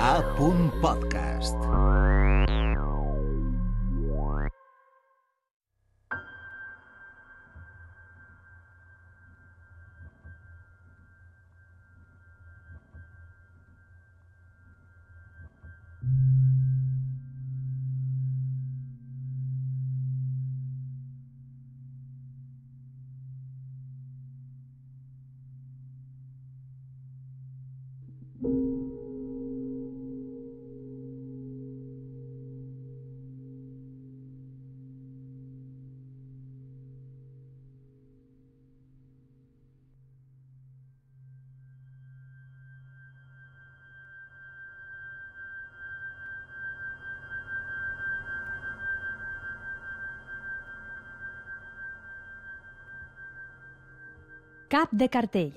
A. Podcast. Cap de cartell.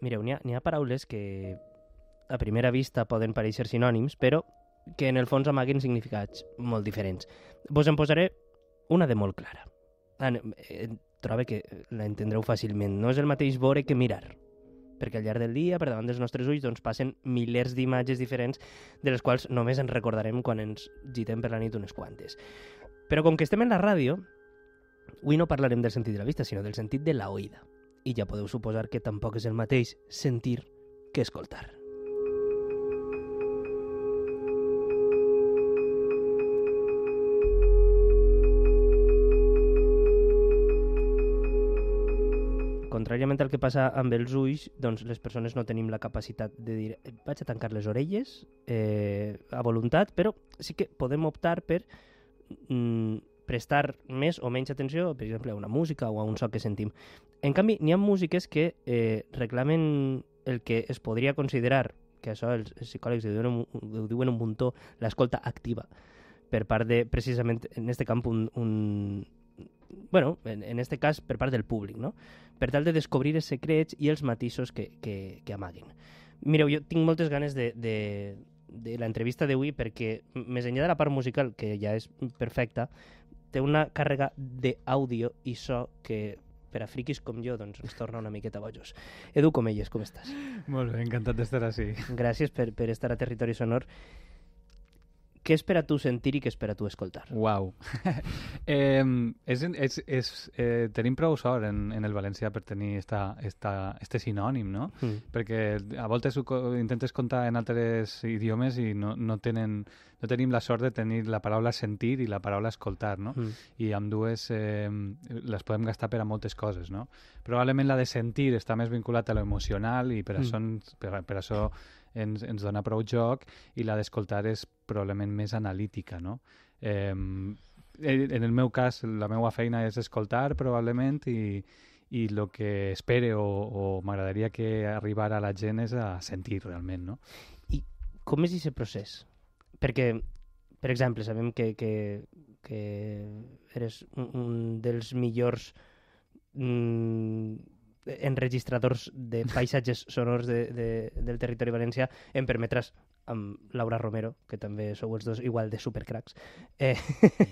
Mireu, n'hi ha, ha paraules que a primera vista poden pareixer sinònims, però que en el fons amaguen significats molt diferents. Vos en posaré una de molt clara. Ah, eh, trobo que la entendreu fàcilment. No és el mateix veure que mirar, perquè al llarg del dia, per davant dels nostres ulls, doncs, passen milers d'imatges diferents de les quals només ens recordarem quan ens gitem per la nit unes quantes. Però com que estem en la ràdio, avui no parlarem del sentit de la vista, sinó del sentit de la oïda. I ja podeu suposar que tampoc és el mateix sentir que escoltar. Contràriament al que passa amb els ulls, doncs les persones no tenim la capacitat de dir "Eh, vaig a tancar les orelles eh, a voluntat, però sí que podem optar per mm, prestar més o menys atenció, per exemple, a una música o a un so que sentim. En canvi, n'hi ha músiques que eh, reclamen el que es podria considerar, que això els, psicòlegs ho diuen, un- ho diuen un muntó, l'escolta activa, per part de, precisament, en este camp, un, un bueno, en, en este cas, per part del públic, no? Per tal de descobrir els secrets i els matisos que, que, que amaguen. Mireu, jo tinc moltes ganes de, de, de l'entrevista d'avui perquè, més enllà de la part musical, que ja és perfecta, té una càrrega d'àudio i so que per a friquis com jo doncs, ens torna una miqueta bojos. Edu Comelles, com estàs? Molt bé, encantat d'estar així. Gràcies per, per estar a Territori Sonor. Què és per a tu sentir i què és per a tu escoltar? Uau. eh, és, és, és, eh, tenim prou sort en, en el valencià per tenir esta, esta, este sinònim, no? Mm. Perquè a voltes ho intentes contar en altres idiomes i no, no, tenen, no tenim la sort de tenir la paraula sentir i la paraula escoltar, no? Mm. i amb dues eh, les podem gastar per a moltes coses, no? Probablement la de sentir està més vinculat a lo emocional i per, Mm. això, per, per això ens, ens dona prou joc i la d'escoltar és probablement més analítica, no? Eh, en el meu cas, la meva feina és escoltar probablement i, i el que espere o, o m'agradaria que arribara a la gent és a sentir realment, no? Com és aquest procés? Perquè, per exemple, sabem que, que, que eres un, un dels millors mm, enregistradors de paisatges sonors de, de, del territori valencià. Em permetràs amb Laura Romero, que també sou els dos igual de supercracs. Eh,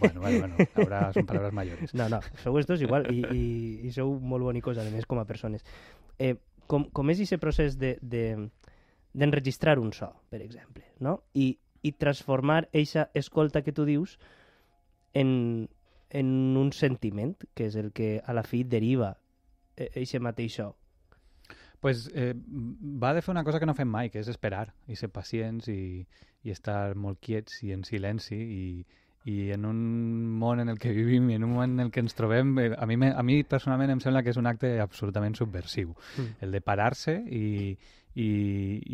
Bueno, bueno, bueno, ahora son palabras mayores. No, no, sou els dos igual i, i, i sou molt bonicos, a més, com a persones. Eh, com, com és aquest procés de, de, d'enregistrar un so, per exemple, no? I, i transformar eixa escolta que tu dius en, en un sentiment, que és el que a la fi deriva eh, eixe mateix so. pues, eh, va de fer una cosa que no fem mai, que és esperar i ser pacients i, i estar molt quiets i en silenci i, i en un món en el que vivim i en un món en el que ens trobem, eh, a mi, a mi personalment em sembla que és un acte absolutament subversiu. Mm. El de parar-se i, i,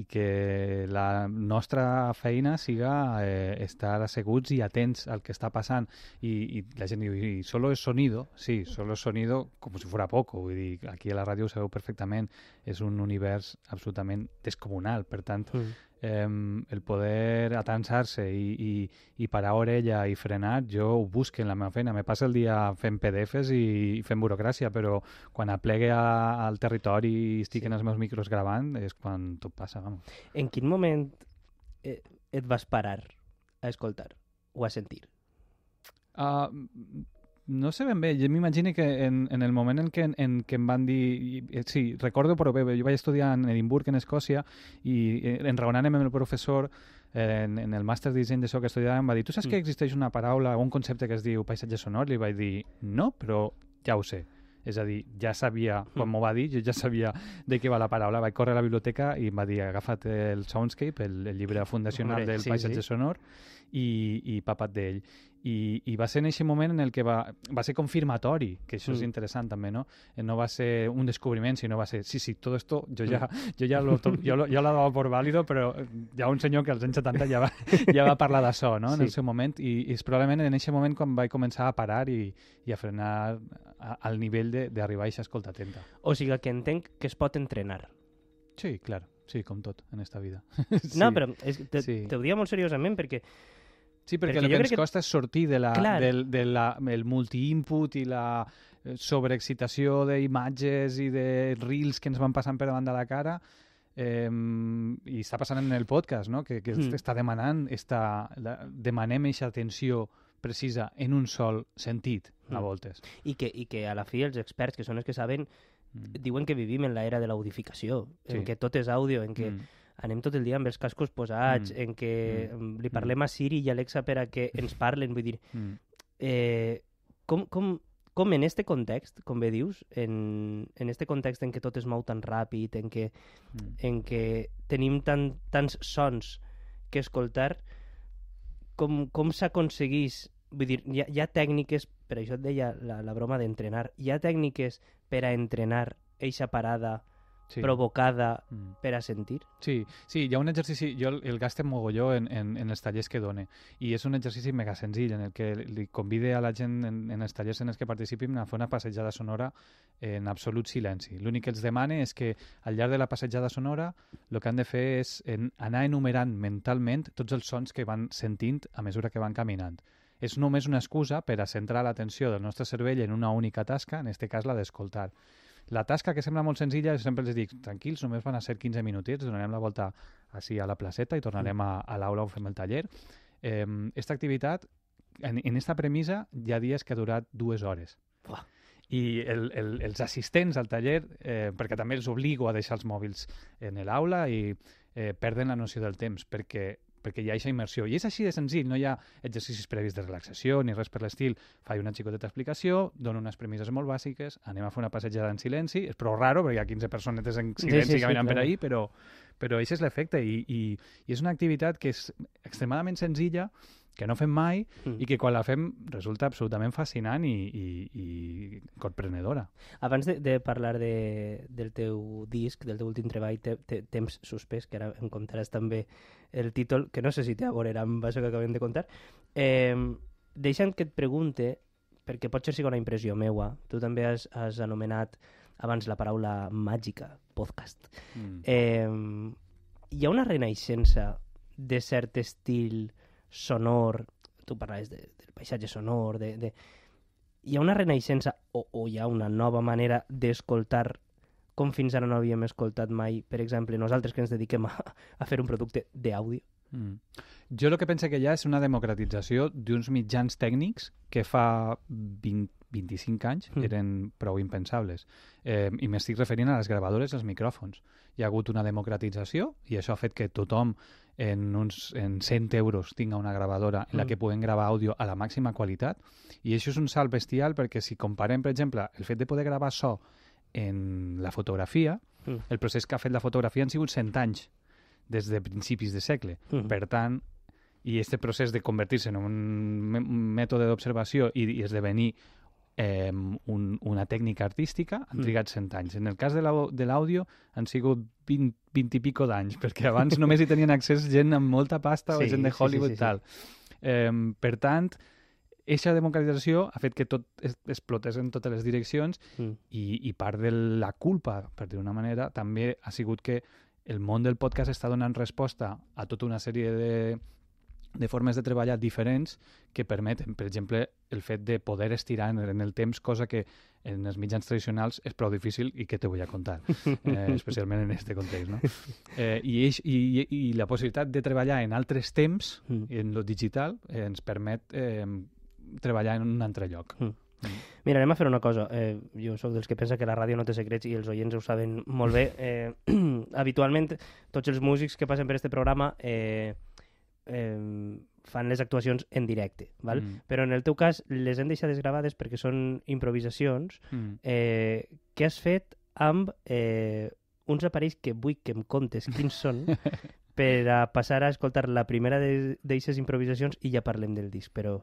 i que la nostra feina siga eh, estar asseguts i atents al que està passant i, i la gent diu, i solo es sonido sí, solo es sonido com si fuera poco vull dir, aquí a la ràdio ho sabeu perfectament és un univers absolutament descomunal per tant, Mm. Eh, el poder atansar-se i, i, i parar orella i frenar, jo ho busco en la meva feina. Me passa el dia fent PDFs i, i fent burocràcia, però quan aplegue a, al territori i estic Sí. en els meus micros gravant és quan tot passa, vamos. En quin moment eh, et vas parar a escoltar o a sentir? Uh, no sé ben bé, jo m'imagino que en, en el moment en què, en què em van dir... eh, Sí, recordo però bé, jo vaig estudiar en Edimburg, en Escòcia, i eh, enraonant amb el professor eh, en, en el màster de disseny de so que estudiàvem, va dir, tu saps Mm. que existeix una paraula o un concepte que es diu paisatge sonor? Li vaig dir, no, però ja ho sé. És a dir, ja sabia, quan Mm. m'ho va dir, jo ja sabia de què va la paraula. Vaig córrer a la biblioteca i em va dir, agafa't el Soundscape, el, el llibre fundacional Hombre, del sí, paisatge sí. sonor, i, i papat d'ell. I, I va ser en aquest moment en el que va, va ser confirmatori, que això mm. és Mm. interessant també, no? Eh, No va ser un descobriment, sinó va ser, sí, sí, todo esto yo ya, jo ja lo, jo, lo, jo la dava por válido, però hi ha un senyor que als anys 70 ja va, ja va parlar d'això, no?, en Sí. el seu moment, i, i és probablement en aquest moment quan vaig començar a parar i, i a frenar a, al nivell de- d'arribar a aquesta escolta atenta. O sigui que entenc que es pot entrenar. Sí, clar, sí, com tot en esta vida. No, Sí. però és, te, Sí. te ho diria molt seriosament perquè Sí, perquè, Perquè el que ens que- costa és sortir de la, Clar. del, de la, el multi-input i la eh, sobreexcitació d'imatges i de reels que ens van passant per davant de la cara eh, i està passant en el podcast, no? que, que Mm. està demanant, està, la, demanem aquesta atenció precisa en un sol sentit, a Mm. voltes. i que, i que a la fi els experts, que són els que saben, Mm. diuen que vivim en l'era de l'audificació, en Sí. que tot és àudio, en que Mm. Anem tot el dia amb els cascos posats, Mm. en que Mm. li parlem a Siri i Alexa per a que ens parlen, vull dir, Mm. eh, com, com, com en este context, com bé dius, en, en este context en què tot es mou tan ràpid, en què, Mm. en què tenim tan, tants sons que escoltar, com, com s'aconseguís... Vull dir, hi ha, hi ha tècniques, per això et deia la, la broma d'entrenar, hi ha tècniques per a entrenar eixa parada Sí. provocada Mm. per a sentir? Sí, sí, hi ha un exercici, jo el, el gaste mogolló en, en, en els tallers que done, i és un exercici mega senzill en el que li convide a la gent en, en els tallers en els que participin a fer una passejada sonora en absolut silenci. L'únic que els demane és que al llarg de la passejada sonora el que han de fer és en, anar enumerant mentalment tots els sons que van sentint a mesura que van caminant. És només una excusa per a centrar l'atenció del nostre cervell en una única tasca, en aquest cas la d'escoltar. La tasca que sembla molt senzilla, sempre els dic, tranquils, només van a ser 15 minutets, donarem la volta així a la placeta i tornarem a, a l'aula on fem el taller. Eh, esta activitat, en, en esta premissa, hi ha dies que ha durat dues hores. Buah. I el, el, els assistents al taller, eh, perquè també els obligo a deixar els mòbils en l'aula i eh, perden la noció del temps, perquè perquè hi ha aquesta immersió. I és així de senzill, no hi ha exercicis previs de relaxació ni res per l'estil. Faig una xicoteta explicació, dono unes premisses molt bàsiques, anem a fer una passejada en silenci, és prou raro perquè hi ha 15 personetes en silenci sí, sí, caminant per clar. ahí, però, però aquest és l'efecte i, i, i és una activitat que és extremadament senzilla, que no fem mai Mm. i que quan la fem resulta absolutament fascinant i, i, i corprenedora. Abans de, de parlar de, del teu disc, del teu últim treball, te, te, Temps suspès, que ara em contaràs també el títol, que no sé si té a veure amb això que acabem de contar, eh, deixa'm que et pregunte, perquè pot ser sigui una impressió meua, tu també has, has anomenat abans la paraula màgica, podcast. Mm. Eh, hi ha una renaixença de cert estil sonor, tu parlaves de, del paisatge sonor, de, de... hi ha una renaixença o, o hi ha una nova manera d'escoltar com fins ara no havíem escoltat mai, per exemple, nosaltres que ens dediquem a, a fer un producte d'àudio. Mm. Jo el que penso que hi ha és una democratització d'uns mitjans tècnics que fa 20, 25 anys Mm. eren prou impensables. Eh, I m'estic referint a les gravadores i els micròfons. Hi ha hagut una democratització i això ha fet que tothom en, uns, en 100 euros tinga una gravadora en la Mm. que puguem gravar àudio a la màxima qualitat i això és un salt bestial perquè si comparem, per exemple, el fet de poder gravar so en la fotografia, Mm. el procés que ha fet la fotografia han sigut 100 anys des de principis de segle. Mm. Per tant, i aquest procés de convertir-se en un mètode d'observació i, i esdevenir eh, un, una tècnica artística han Mm. trigat 100 anys. En el cas de l'àudio han sigut 20, 20 i pico d'anys, perquè abans només hi tenien accés gent amb molta pasta Sí, o gent de sí, sí, Hollywood sí, i sí. tal. Eh, per tant, Eixa democratització ha fet que tot es- explotés en totes les direccions Mm. i, i part de la culpa, per dir d'una manera, també ha sigut que el món del podcast està donant resposta a tota una sèrie de, de formes de treballar diferents que permeten, per exemple, el fet de poder estirar en, en el temps, cosa que en els mitjans tradicionals és prou difícil i que te vull a contar, eh, especialment en aquest context. No? Eh, i, eix, i, I la possibilitat de treballar en altres temps, Mm. en lo digital, eh, ens permet eh, treballar en un altre lloc. Mm. Mira, anem a fer una cosa. Eh, jo sóc dels que pensa que la ràdio no té secrets i els oients ho saben molt bé. Eh, habitualment, tots els músics que passen per este programa eh, eh, fan les actuacions en directe, val? Mm. però en el teu cas les hem deixat desgravades perquè són improvisacions. Mm. Eh, què has fet amb eh, uns aparells que vull que em contes quins són per a passar a escoltar la primera d'aquestes improvisacions i ja parlem del disc, però...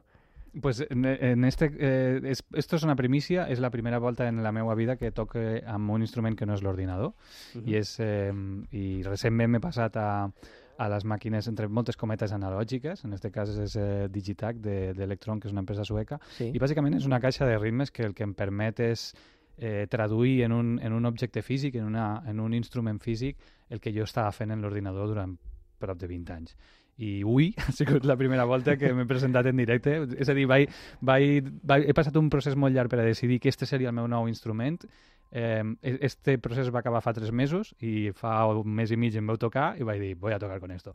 Pues en, en este, eh, es, esto es una primicia, es la primera volta en la meva vida que toque amb un instrument que no és l'ordinador Uh i, és, eh, i recentment m'he passat a, a les màquines, entre moltes cometes analògiques, en este cas és eh, Digitac d'Electron, de, que és una empresa sueca, Sí. i bàsicament és una caixa de ritmes que el que em permet és eh, traduir en un, en un objecte físic, en, una, en un instrument físic, el que jo estava fent en l'ordinador durant prop de 20 anys. I avui ha sigut la primera volta que m'he presentat en directe. És a dir, vaig, vaig, vaig, he passat un procés molt llarg per a decidir que este seria el meu nou instrument. Eh, este procés va acabar fa tres mesos i fa un mes i mig em vau tocar i vaig dir, voy a tocar con esto.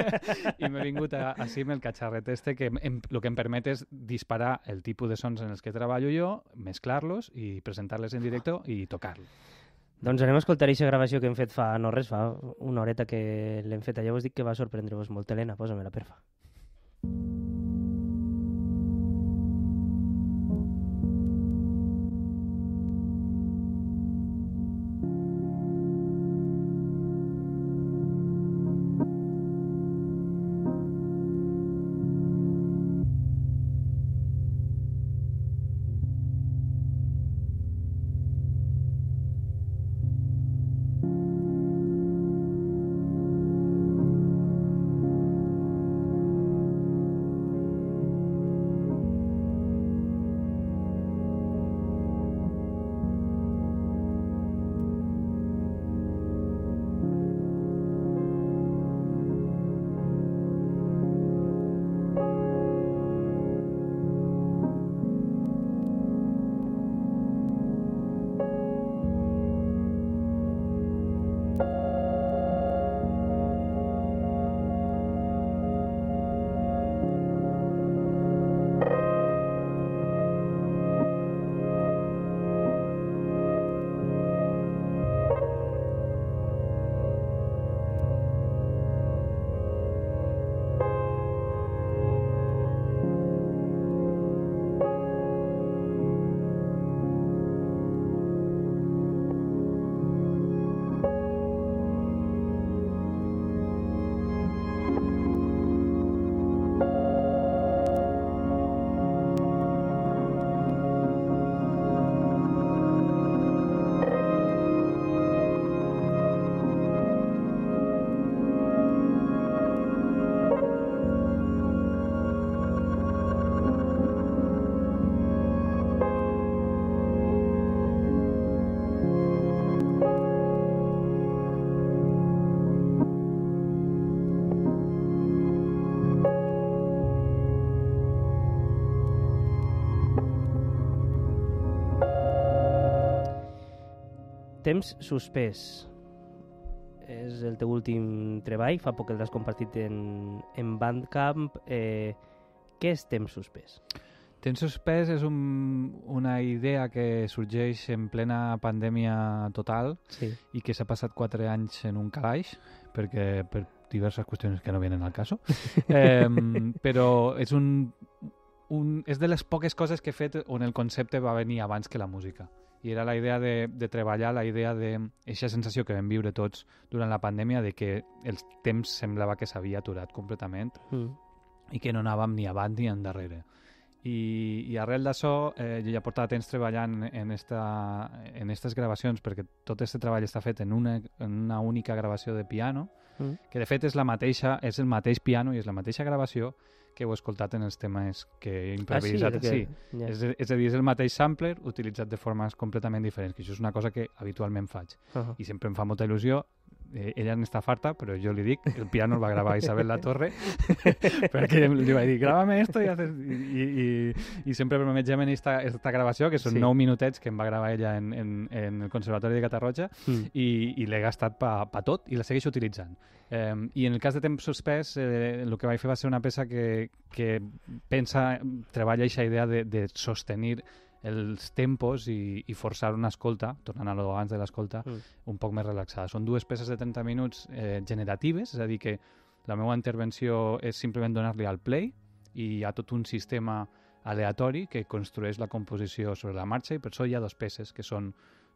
I m'he vingut a, a amb el catxarret este que em, el que em permet és disparar el tipus de sons en els que treballo jo, mesclar-los i presentar-les en directe i tocar-los. Doncs anem a escoltar aquesta gravació que hem fet fa no res, fa una horeta que l'hem fet. Ja us dic que va sorprendre-vos molt. Helena, posa-me-la, perfa. Temps suspès. És el teu últim treball, fa poc que l'has compartit en, en Bandcamp. Eh, què és Temps suspès? Temps suspès és un, una idea que sorgeix en plena pandèmia total Sí. i que s'ha passat quatre anys en un calaix, perquè per diverses qüestions que no vienen al caso. eh, però és un, un, és de les poques coses que he fet on el concepte va venir abans que la música. I era la idea de, de treballar, la idea de aquesta sensació que vam viure tots durant la pandèmia de que el temps semblava que s'havia aturat completament Mm. i que no anàvem ni avant ni endarrere. I, i arrel d'això, eh, jo ja portava temps treballant en, esta, en estas gravacions, perquè tot aquest treball està fet en una, en una única gravació de piano, Mm. que de fet és la mateixa, és el mateix piano i és la mateixa gravació que heu escoltat en els temes que he improvisat. Ah, sí? sí. Ja. És, és a dir, és el mateix sampler utilitzat de formes completament diferents, que això és una cosa que habitualment faig. Uh -huh. I sempre em fa molta il·lusió eh, ella n'està farta, però jo li dic, el piano el va gravar Isabel La Torre, perquè li vaig dir, grábame esto i, haces... I, i, i sempre permetgem en esta, esta gravació, que són Sí. sí. 9 minutets que em va gravar ella en, en, en el Conservatori de Catarroja, Mm. i, i l'he gastat pa, pa tot i la segueixo utilitzant. Eh, I en el cas de temps suspès, eh, el que vaig fer va ser una peça que, que pensa, treballa aquesta idea de, de sostenir els tempos i, i forçar una escolta, tornant a lo abans de l'escolta, Mm. un poc més relaxada. Són dues peces de 30 minuts eh, generatives, és a dir, que la meva intervenció és simplement donar-li al play i hi ha tot un sistema aleatori que construeix la composició sobre la marxa i per això hi ha dos peces que són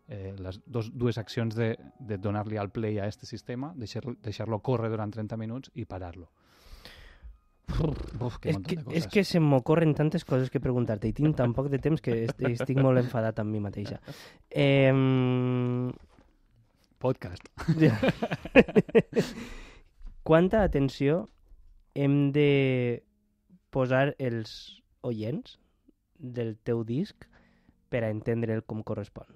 eh, les dos, dues accions de, de donar-li al play a este sistema, deixar-lo deixar córrer durant 30 minuts i parar-lo. Uf, que És montón que, és que se m'ocorren tantes coses que preguntar-te i tinc tan poc de temps que est estic molt enfadat amb mi mateixa. Eh, Podcast. quanta atenció hem de posar els oients del teu disc per a entendre'l com correspon?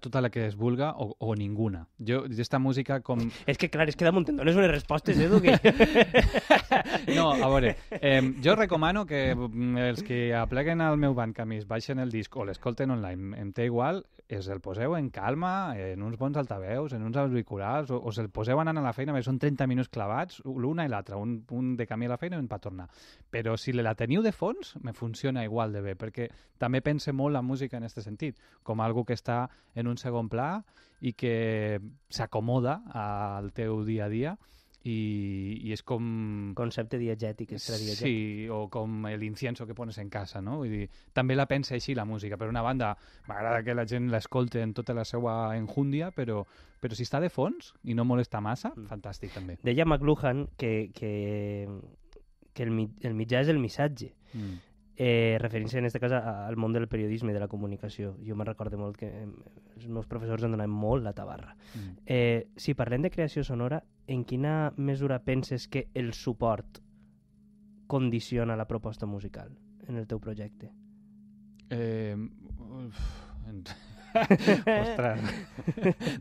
Tota la que es vulga o, o ninguna. Jo, esta música com... És que, clar, és que damunt em dones unes respostes, Edu, que... No, a veure, eh, jo recomano que mm, els que apleguen al meu Bandcamp i es baixen el disc o l'escolten online, em té igual, es el poseu en calma, en uns bons altaveus, en uns auriculars, o, o se'l poseu anant a la feina, perquè són 30 minuts clavats, l'una i l'altra, un, un de camí a la feina i un per tornar. Però si la teniu de fons, me funciona igual de bé, perquè també pense molt la música en aquest sentit, com algo que està en un segon pla i que s'acomoda al teu dia a dia i, i és com... Concepte diegètic, extradiegètic. Sí, o com el incienso que pones en casa, no? Vull dir, també la pensa així la música. Per una banda, m'agrada que la gent l'escolte en tota la seva enjúndia, però, però si està de fons i no molesta massa, Mm. fantàstic també. Deia McLuhan que, que, que el, mi- el mitjà és el missatge. Mm. Eh, referint-se en aquest cas al món del periodisme i de la comunicació. Jo me'n recordo molt que eh, els meus professors em donaven molt la tabarra. Mm. Eh, si parlem de creació sonora, en quina mesura penses que el suport condiciona la proposta musical en el teu projecte? Eh, uf, Ostres,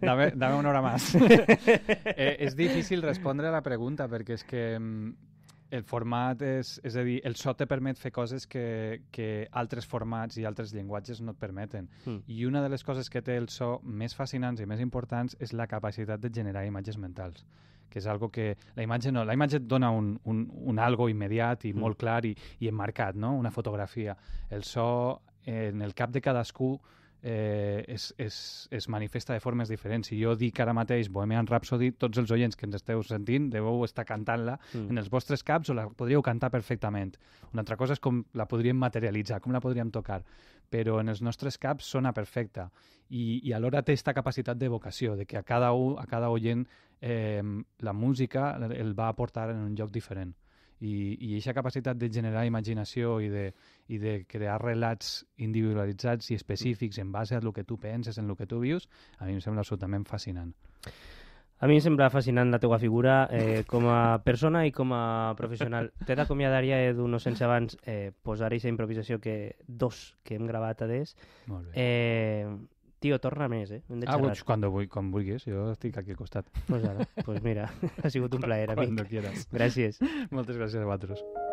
dame, dame una hora más. eh, és difícil respondre a la pregunta perquè és que el format és... És a dir, el so te permet fer coses que, que altres formats i altres llenguatges no et permeten. Mm. I una de les coses que té el so més fascinants i més importants és la capacitat de generar imatges mentals que és algo que la imatge no, la imatge et dona un, un, un algo immediat i Mm. molt clar i, i emmarcat, no? una fotografia. El so eh, en el cap de cadascú eh, es, es, es manifesta de formes diferents. Si jo dic ara mateix Bohemian Rhapsody, tots els oients que ens esteu sentint deveu estar cantant-la Mm. en els vostres caps o la podríeu cantar perfectament. Una altra cosa és com la podríem materialitzar, com la podríem tocar, però en els nostres caps sona perfecta i, i alhora té aquesta capacitat d'evocació, de que a cada, u, a cada oient eh, la música el va aportar en un lloc diferent. I, i aquesta capacitat de generar imaginació i de, i de crear relats individualitzats i específics en base a lo que tu penses, en lo que tu vius, a mi em sembla absolutament fascinant. A mi em sembla fascinant la teua figura eh, com a persona i com a professional. T'he d'acomiadar ja, Edu, no sense abans eh, posar aquesta improvisació que dos que hem gravat a des. Molt bé. Eh, tio, torna més, eh? Hem de ah, pues, quan, vull, quan vulguis, jo estic aquí al costat. Pues ara, pues mira, ha sigut un plaer, amic. Cuando quieras. Gràcies. Moltes gràcies a vosaltres.